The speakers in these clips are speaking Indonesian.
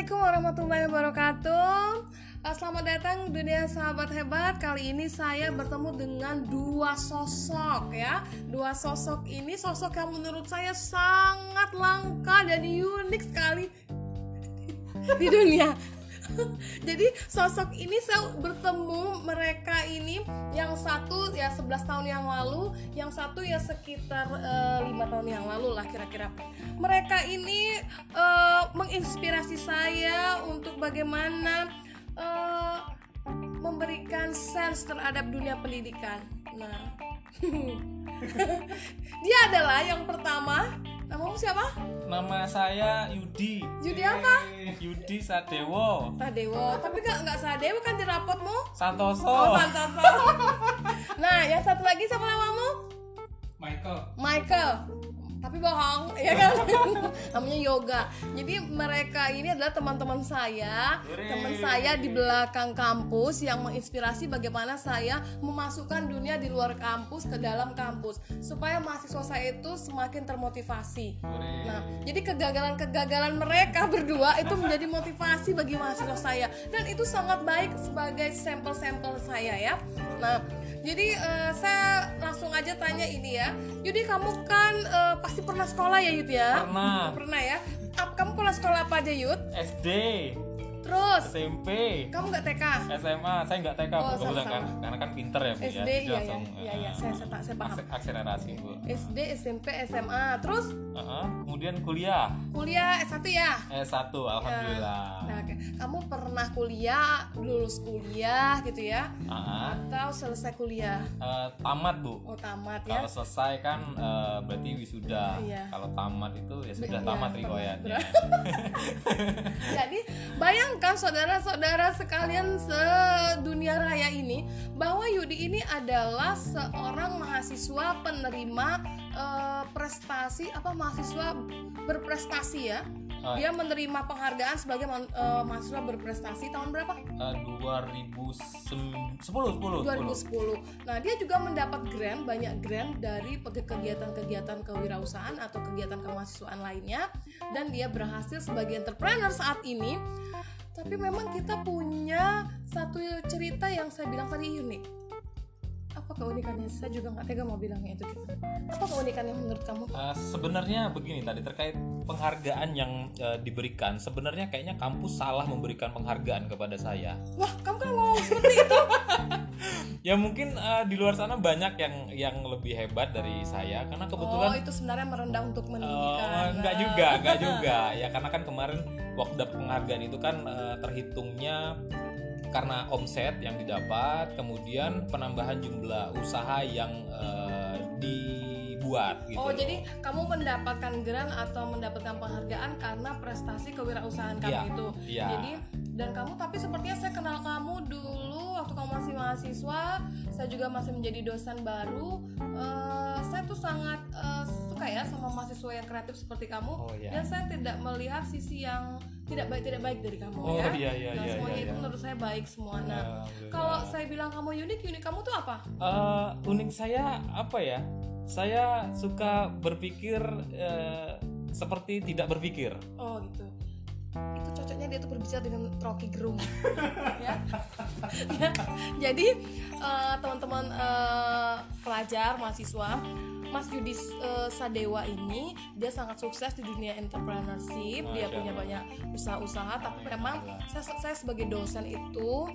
Assalamualaikum warahmatullahi wabarakatuh. Uh, Selamat datang dunia sahabat hebat. Kali ini saya bertemu dengan dua sosok ya. Dua sosok ini sosok yang menurut saya sangat langka dan unik sekali di dunia. Jadi sosok ini saya bertemu mereka ini yang satu ya 11 tahun yang lalu, yang satu ya sekitar lima tahun yang lalu lah kira-kira. Mereka ini eh, menginspirasi saya untuk bagaimana eh, memberikan sense terhadap dunia pendidikan. Nah, dia adalah yang pertama. Namamu siapa? Nama saya Yudi. Yudi apa? Yudi Sadewo. Sadewo. Tapi nggak nggak Sadewo kan di rapotmu. Santoso. Oh, Santoso. nah, yang satu lagi siapa namamu? Michael. Michael. Tapi bohong, ya kan? Namanya Yoga. Jadi mereka ini adalah teman-teman saya, teman saya di belakang kampus yang menginspirasi bagaimana saya memasukkan dunia di luar kampus ke dalam kampus supaya mahasiswa saya itu semakin termotivasi. Nah, jadi kegagalan-kegagalan mereka berdua itu menjadi motivasi bagi mahasiswa saya dan itu sangat baik sebagai sampel-sampel saya ya. Nah, jadi eh, saya langsung aja tanya ini ya. Yudi kamu kan eh, pasti pernah sekolah ya Yud ya? Pernah. Pernah ya. Ap- Kamu pernah sekolah apa aja Yud? SD, Terus SMP, kamu nggak TK? SMA. Saya nggak TK Oh, Bu, kebetulan sama-sama. kan, karena kan pinter ya Bu ya. SD Jadi iya ya. langsung, Iya iya, eh, saya saya, saya paham. akse- akselerasi Bu. SD, SMP, SMA. Terus Heeh. Kemudian kuliah kuliah S1 ya? S1, alhamdulillah. Nah, oke. kamu pernah kuliah, lulus kuliah gitu ya? Ah, Atau selesai kuliah? eh, tamat Bu. Oh, tamat ya. Kalau selesai kan eh, berarti wisuda. Iya. Kalau tamat itu ya sudah Iya, tamat tamat. riwayatnya. Jadi, bayangkan saudara-saudara sekalian sedunia ini bahwa Yudi ini adalah seorang mahasiswa penerima eh, prestasi apa mahasiswa berprestasi ya. Ah. Dia menerima penghargaan sebagai eh, mahasiswa berprestasi tahun berapa? Eh, 2010 10 10 2010. Nah, dia juga mendapat grant, banyak grant dari kegiatan-kegiatan kewirausahaan atau kegiatan kemahasiswaan lainnya dan dia berhasil sebagai entrepreneur saat ini. Tapi memang kita punya satu cerita yang saya bilang tadi unik. Apa keunikannya? Saya juga nggak tega mau bilangnya itu. Apa keunikannya menurut kamu? Uh, sebenarnya begini tadi terkait penghargaan yang uh, diberikan sebenarnya kayaknya kampus salah memberikan penghargaan kepada saya Wah, kamu kan. Ya mungkin uh, di luar sana banyak yang yang lebih hebat dari saya karena Oh, kebetulan itu sebenarnya merendah untuk uh, meninggikan. enggak juga enggak juga ya karena kan kemarin waktu dapat penghargaan itu kan uh, terhitungnya karena omset yang didapat kemudian penambahan jumlah usaha yang uh, dibuat gitu Oh loh. jadi kamu mendapatkan grant atau mendapatkan penghargaan karena prestasi kewirausahaan kamu Iya, itu. iya. Jadi dan kamu tapi sepertinya saya kenal kamu dulu waktu kamu masih mahasiswa, saya juga masih menjadi dosen baru. Eh, saya tuh sangat eh, suka ya sama mahasiswa yang kreatif seperti kamu. Oh, iya. Dan saya tidak melihat sisi yang tidak baik tidak baik dari kamu Oh, ya. iya, iya, nah, iya, semuanya iya, itu iya. menurut saya baik semua. Nah, Alhamdulillah. kalau saya bilang kamu unik, unik kamu tuh apa? Eh, unik saya apa ya? Saya suka berpikir eh, seperti tidak berpikir. Oh gitu. Dia tuh berbicara dengan Rocky Gerung. ya. Ya. Jadi eh, teman-teman eh, pelajar, mahasiswa, Mas Yudi eh, Sadewa ini dia sangat sukses di dunia entrepreneurship. dia punya banyak usaha-usaha, tapi memang saya, saya sebagai dosen itu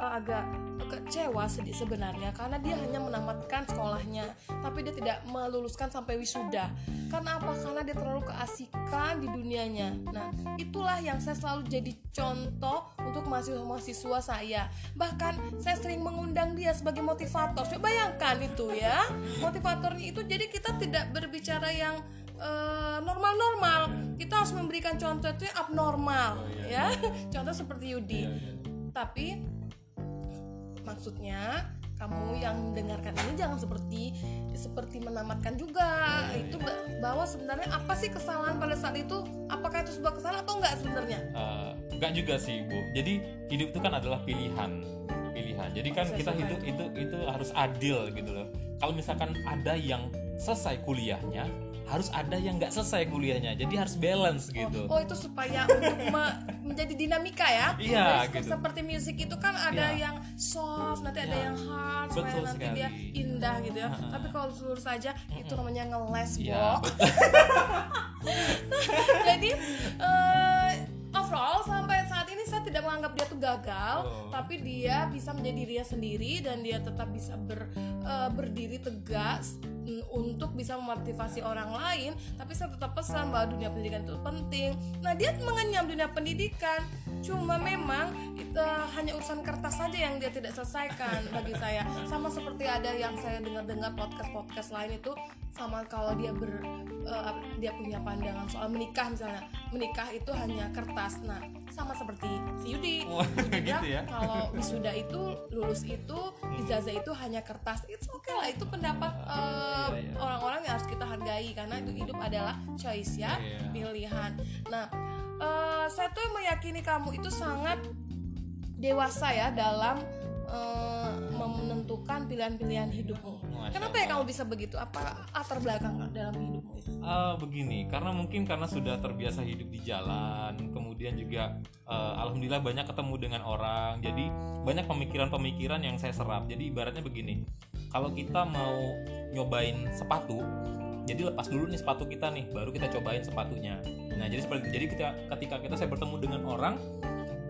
eh, agak kecewa sedih sebenarnya karena dia hanya menamatkan sekolahnya tapi dia tidak meluluskan sampai wisuda. Karena apa? Karena dia terlalu keasikan di dunianya. Nah itulah yang saya selalu jadi contoh untuk mahasiswa-mahasiswa saya. Bahkan saya sering mengundang dia sebagai motivator. Coba bayangkan itu ya. Motivatornya itu jadi kita tidak berbicara yang eh, normal-normal. Kita harus memberikan contoh itu yang abnormal ya. contoh seperti Yudi. Tapi maksudnya kamu yang mendengarkan ini jangan seperti seperti menamatkan juga itu ba- bahwa sebenarnya apa sih kesalahan pada saat itu apakah itu sebuah kesalahan atau enggak sebenarnya Eh, enggak juga sih bu. Jadi hidup itu kan adalah pilihan, pilihan. Jadi kan saya kita hidup itu. itu itu harus adil gitu loh. Kalau misalkan ada yang selesai kuliahnya harus ada yang nggak selesai kuliahnya jadi harus balance gitu Oh itu supaya untuk me- menjadi dinamika ya. Iya, Jadi gitu. Seperti musik itu kan ada Iya. yang soft, nanti ada Iya. yang hard, supaya Betul nanti sekali. dia indah gitu ya. Tapi kalau lurus saja itu namanya ngeles, Bo. Jadi eh, overall sampai saya tidak menganggap dia tuh gagal, Oh. tapi dia bisa menjadi dirinya sendiri dan dia tetap bisa ber, eh, berdiri tegas mm, untuk bisa memotivasi orang lain. Tapi saya tetap pesan bahwa dunia pendidikan itu penting. Nah dia mengenyam dunia pendidikan, cuma memang itu hanya urusan kertas saja yang dia tidak selesaikan bagi saya. Sama seperti ada yang saya dengar-dengar podcast-podcast lain itu sama kalau dia ber apa- dia punya pandangan soal menikah misalnya menikah itu hanya kertas nah sama seperti bilang, gitu ya. kalau wisuda itu lulus itu ijazah itu hanya kertas it's okay lah itu pendapat eh, iya, iya. orang-orang yang harus kita hargai karena itu hidup adalah choice ya Iya. pilihan nah eh, saya tuh meyakini kamu itu sangat dewasa ya dalam eh, menentukan pilihan-pilihan hidupmu Masya Kenapa ya kamu bisa begitu? Apa latar belakang dalam hidupmu itu? Eh, begini, karena mungkin karena sudah terbiasa hidup di jalan, kemudian juga eh, alhamdulillah banyak ketemu dengan orang, jadi banyak pemikiran-pemikiran yang saya serap. Jadi ibaratnya begini, kalau kita mau nyobain sepatu, jadi lepas dulu nih sepatu kita nih, baru kita cobain sepatunya. Nah jadi seperti jadi kita, ketika kita saya bertemu dengan orang,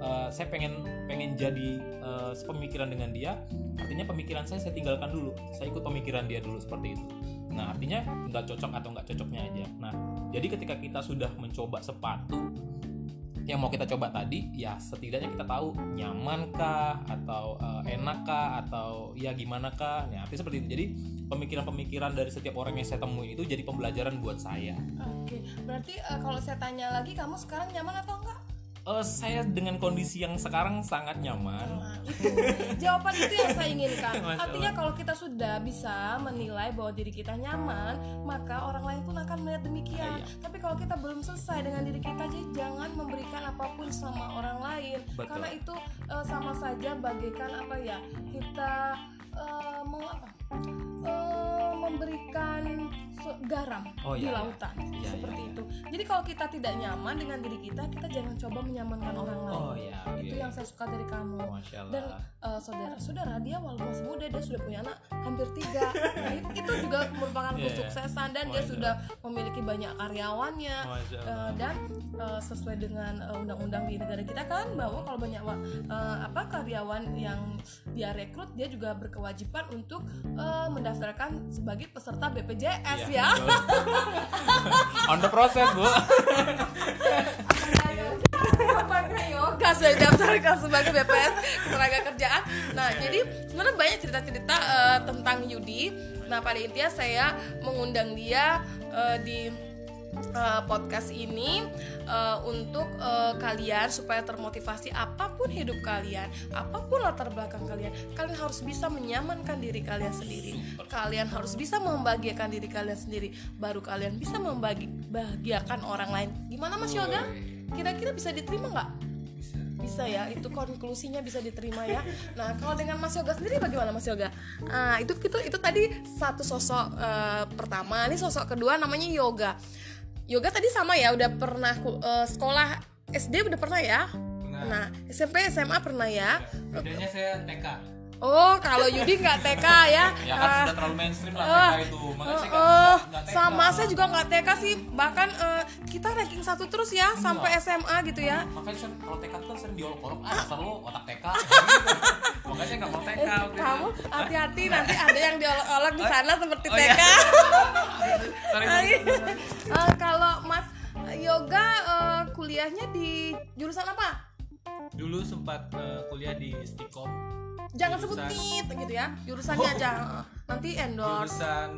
eh, saya pengen pengen jadi eh, sepemikiran dengan dia, artinya pemikiran saya saya tinggalkan dulu, saya ikut pemikiran dia dulu seperti itu. Nah, artinya nggak cocok atau nggak cocoknya aja. Nah, jadi ketika kita sudah mencoba sepatu yang mau kita coba tadi, ya setidaknya kita tahu nyaman kah atau eh, enak kah atau ya gimana kah. Nah, artinya seperti itu. Jadi pemikiran-pemikiran dari setiap orang yang saya temui itu jadi pembelajaran buat saya. Oke, berarti eh, kalau saya tanya lagi, kamu sekarang nyaman atau enggak? Eh, saya dengan kondisi yang sekarang sangat nyaman. Nah, itu jawaban itu yang saya inginkan. Masya Artinya kalau kita sudah bisa menilai bahwa diri kita nyaman, maka orang lain pun akan melihat demikian. Iya. Tapi kalau kita belum selesai dengan diri kita, jadi jangan memberikan apa pun sama orang lain, Betul. karena itu eh, sama saja bagaikan apa ya? Kita eh, mau apa? Eh, memberikan garam Oh, di iya, iya. lautan Iya, seperti iya, iya. itu. Jadi kalau kita tidak nyaman dengan diri kita, kita jangan coba menyamankan orang lain. Oh ya, Itu yang saya suka dari kamu. Dan eh, saudara-saudara dia walaupun masih muda dia sudah punya anak hampir kesuksesan dan dia sudah memiliki banyak karyawannya. Eh, dan eh, sesuai dengan eh, undang-undang di negara kita kan bahwa kalau banyak apa karyawan yang dia rekrut dia juga berkewajiban untuk mendaftarkan sebagai peserta BPJS ya. betul. On the process, Bu. Didaftarkan sebagai BPS tenaga kerjaan? Nah, jadi sebenarnya banyak cerita-cerita eh, tentang Yudi. Nah, pada intinya saya mengundang dia eh, di eh, podcast ini eh, untuk eh, kalian supaya termotivasi apa pun hidup kalian, apa pun latar belakang kalian, kalian harus bisa menyamankan diri kalian sendiri. Kalian harus bisa membahagiakan diri kalian sendiri, baru kalian bisa membahagiakan orang lain. Gimana Mas Yoga? Kira-kira bisa diterima nggak? Bisa ya, itu konklusinya bisa diterima ya. Nah, kalau dengan Mas Yoga sendiri bagaimana Mas Yoga? Ah, itu itu itu tadi satu sosok eh, pertama, ini sosok kedua namanya Yoga. Yoga tadi sama ya, udah pernah eh, sekolah SD udah pernah ya? Nah, SMP SMA pernah ya? bedanya saya TK Oh, kalau Yudi nggak TK ya? Ya kan Ah, sudah terlalu mainstream lah Ah, TK itu. Makanya saya nggak- eh, nggak TK. sama saya juga nggak TK sih bahkan eh, kita ranking satu terus ya sampai SMA gitu ya Makanya saya kalau TK tuh kan sering diolok-olok, ah dasar lu otak TK. Makanya saya nggak mau TK. Eh, waktu itu. kamu hati-hati nanti ada yang diolok-olok di sana seperti Oh, iya. TK Ah, iya. Eh, kalau Mas Yoga kuliahnya di jurusan apa? dulu sempat kuliah di Stikom Jangan sebut Jurusan- NIT gitu ya, jurusannya Oh. aja. Nanti endorse. jurusan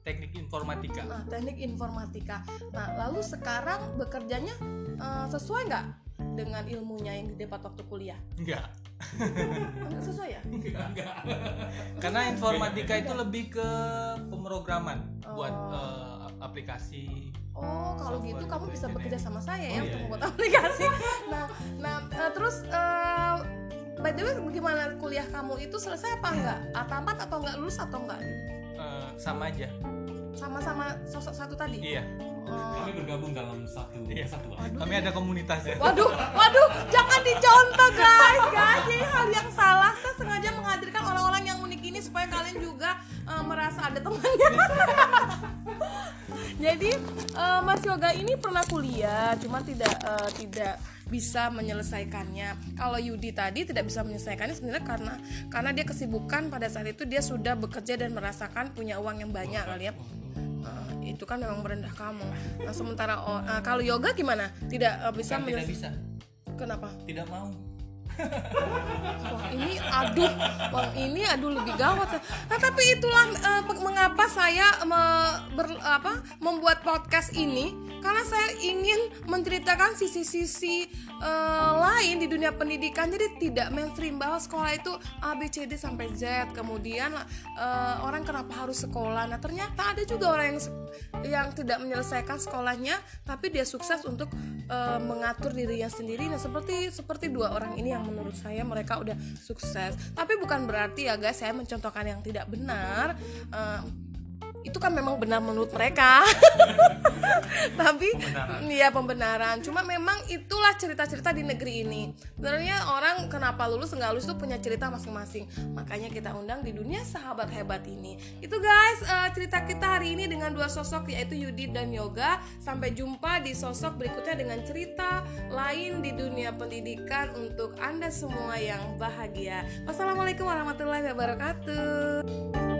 teknik informatika Nah, teknik informatika. Nah, lalu sekarang bekerjanya eh, sesuai nggak dengan ilmunya yang didapat waktu kuliah? enggak Nggak sesuai ya? enggak karena informatika itu lebih ke pemrograman buat Oh. eh, aplikasi Oh, kalau gitu kamu gitu, bisa engineering. bekerja sama saya ya Oh, untuk iya, membuat aplikasi. Nah, nah eh, terus eh, by the way bagaimana kuliah kamu itu selesai apa enggak? A tamat atau enggak lulus atau enggak? eh, sama aja sama-sama sosok satu tadi Iya. Oh. Kami bergabung dalam satu Iya. kesatuan. Kami ada komunitas ya. Waduh, waduh, jangan dicontoh guys, guys. Ini hal yang salah. Saya sengaja menghadirkan orang-orang yang unik ini supaya kalian juga eh, merasa ada temannya. Jadi eh, Mas Yoga ini pernah kuliah, cuma tidak eh, tidak bisa menyelesaikannya. Kalau Yudi tadi tidak bisa menyelesaikannya sebenarnya karena karena dia kesibukan pada saat itu dia sudah bekerja dan merasakan punya uang yang banyak kali ya. Eh, itu kan memang merendah kamu. Nah, sementara eh, kalau yoga gimana? Tidak eh, bisa Kan tidak bisa. Kenapa? Tidak mau. Wah ini aduh, wah ini aduh lebih gawat. Nah tapi itulah pe- mengapa saya me- ber- apa, membuat podcast ini karena saya ingin menceritakan sisi-sisi eh, lain di dunia pendidikan. Jadi tidak mainstream bahwa sekolah itu A B C D sampai Z. Kemudian eh, orang kenapa harus sekolah? Nah ternyata ada juga orang yang yang tidak menyelesaikan sekolahnya, tapi dia sukses untuk eh, mengatur dirinya sendiri. Nah seperti seperti dua orang ini yang menurut saya mereka udah sukses. Tapi bukan berarti ya guys saya mencontohkan yang tidak benar. Eh, itu kan memang benar menurut mereka. Tapi iya pembenaran. Cuma memang itulah cerita-cerita di negeri ini. Sebenarnya orang kenapa lulus nggak lulus itu punya cerita masing-masing. Makanya kita undang di dunia sahabat hebat ini. Itu guys eh, cerita kita hari ini dengan dua sosok yaitu Yudi dan Yoga. Sampai jumpa di sosok berikutnya dengan cerita lain di dunia pendidikan untuk Anda semua yang bahagia. Wassalamualaikum warahmatullahi wabarakatuh.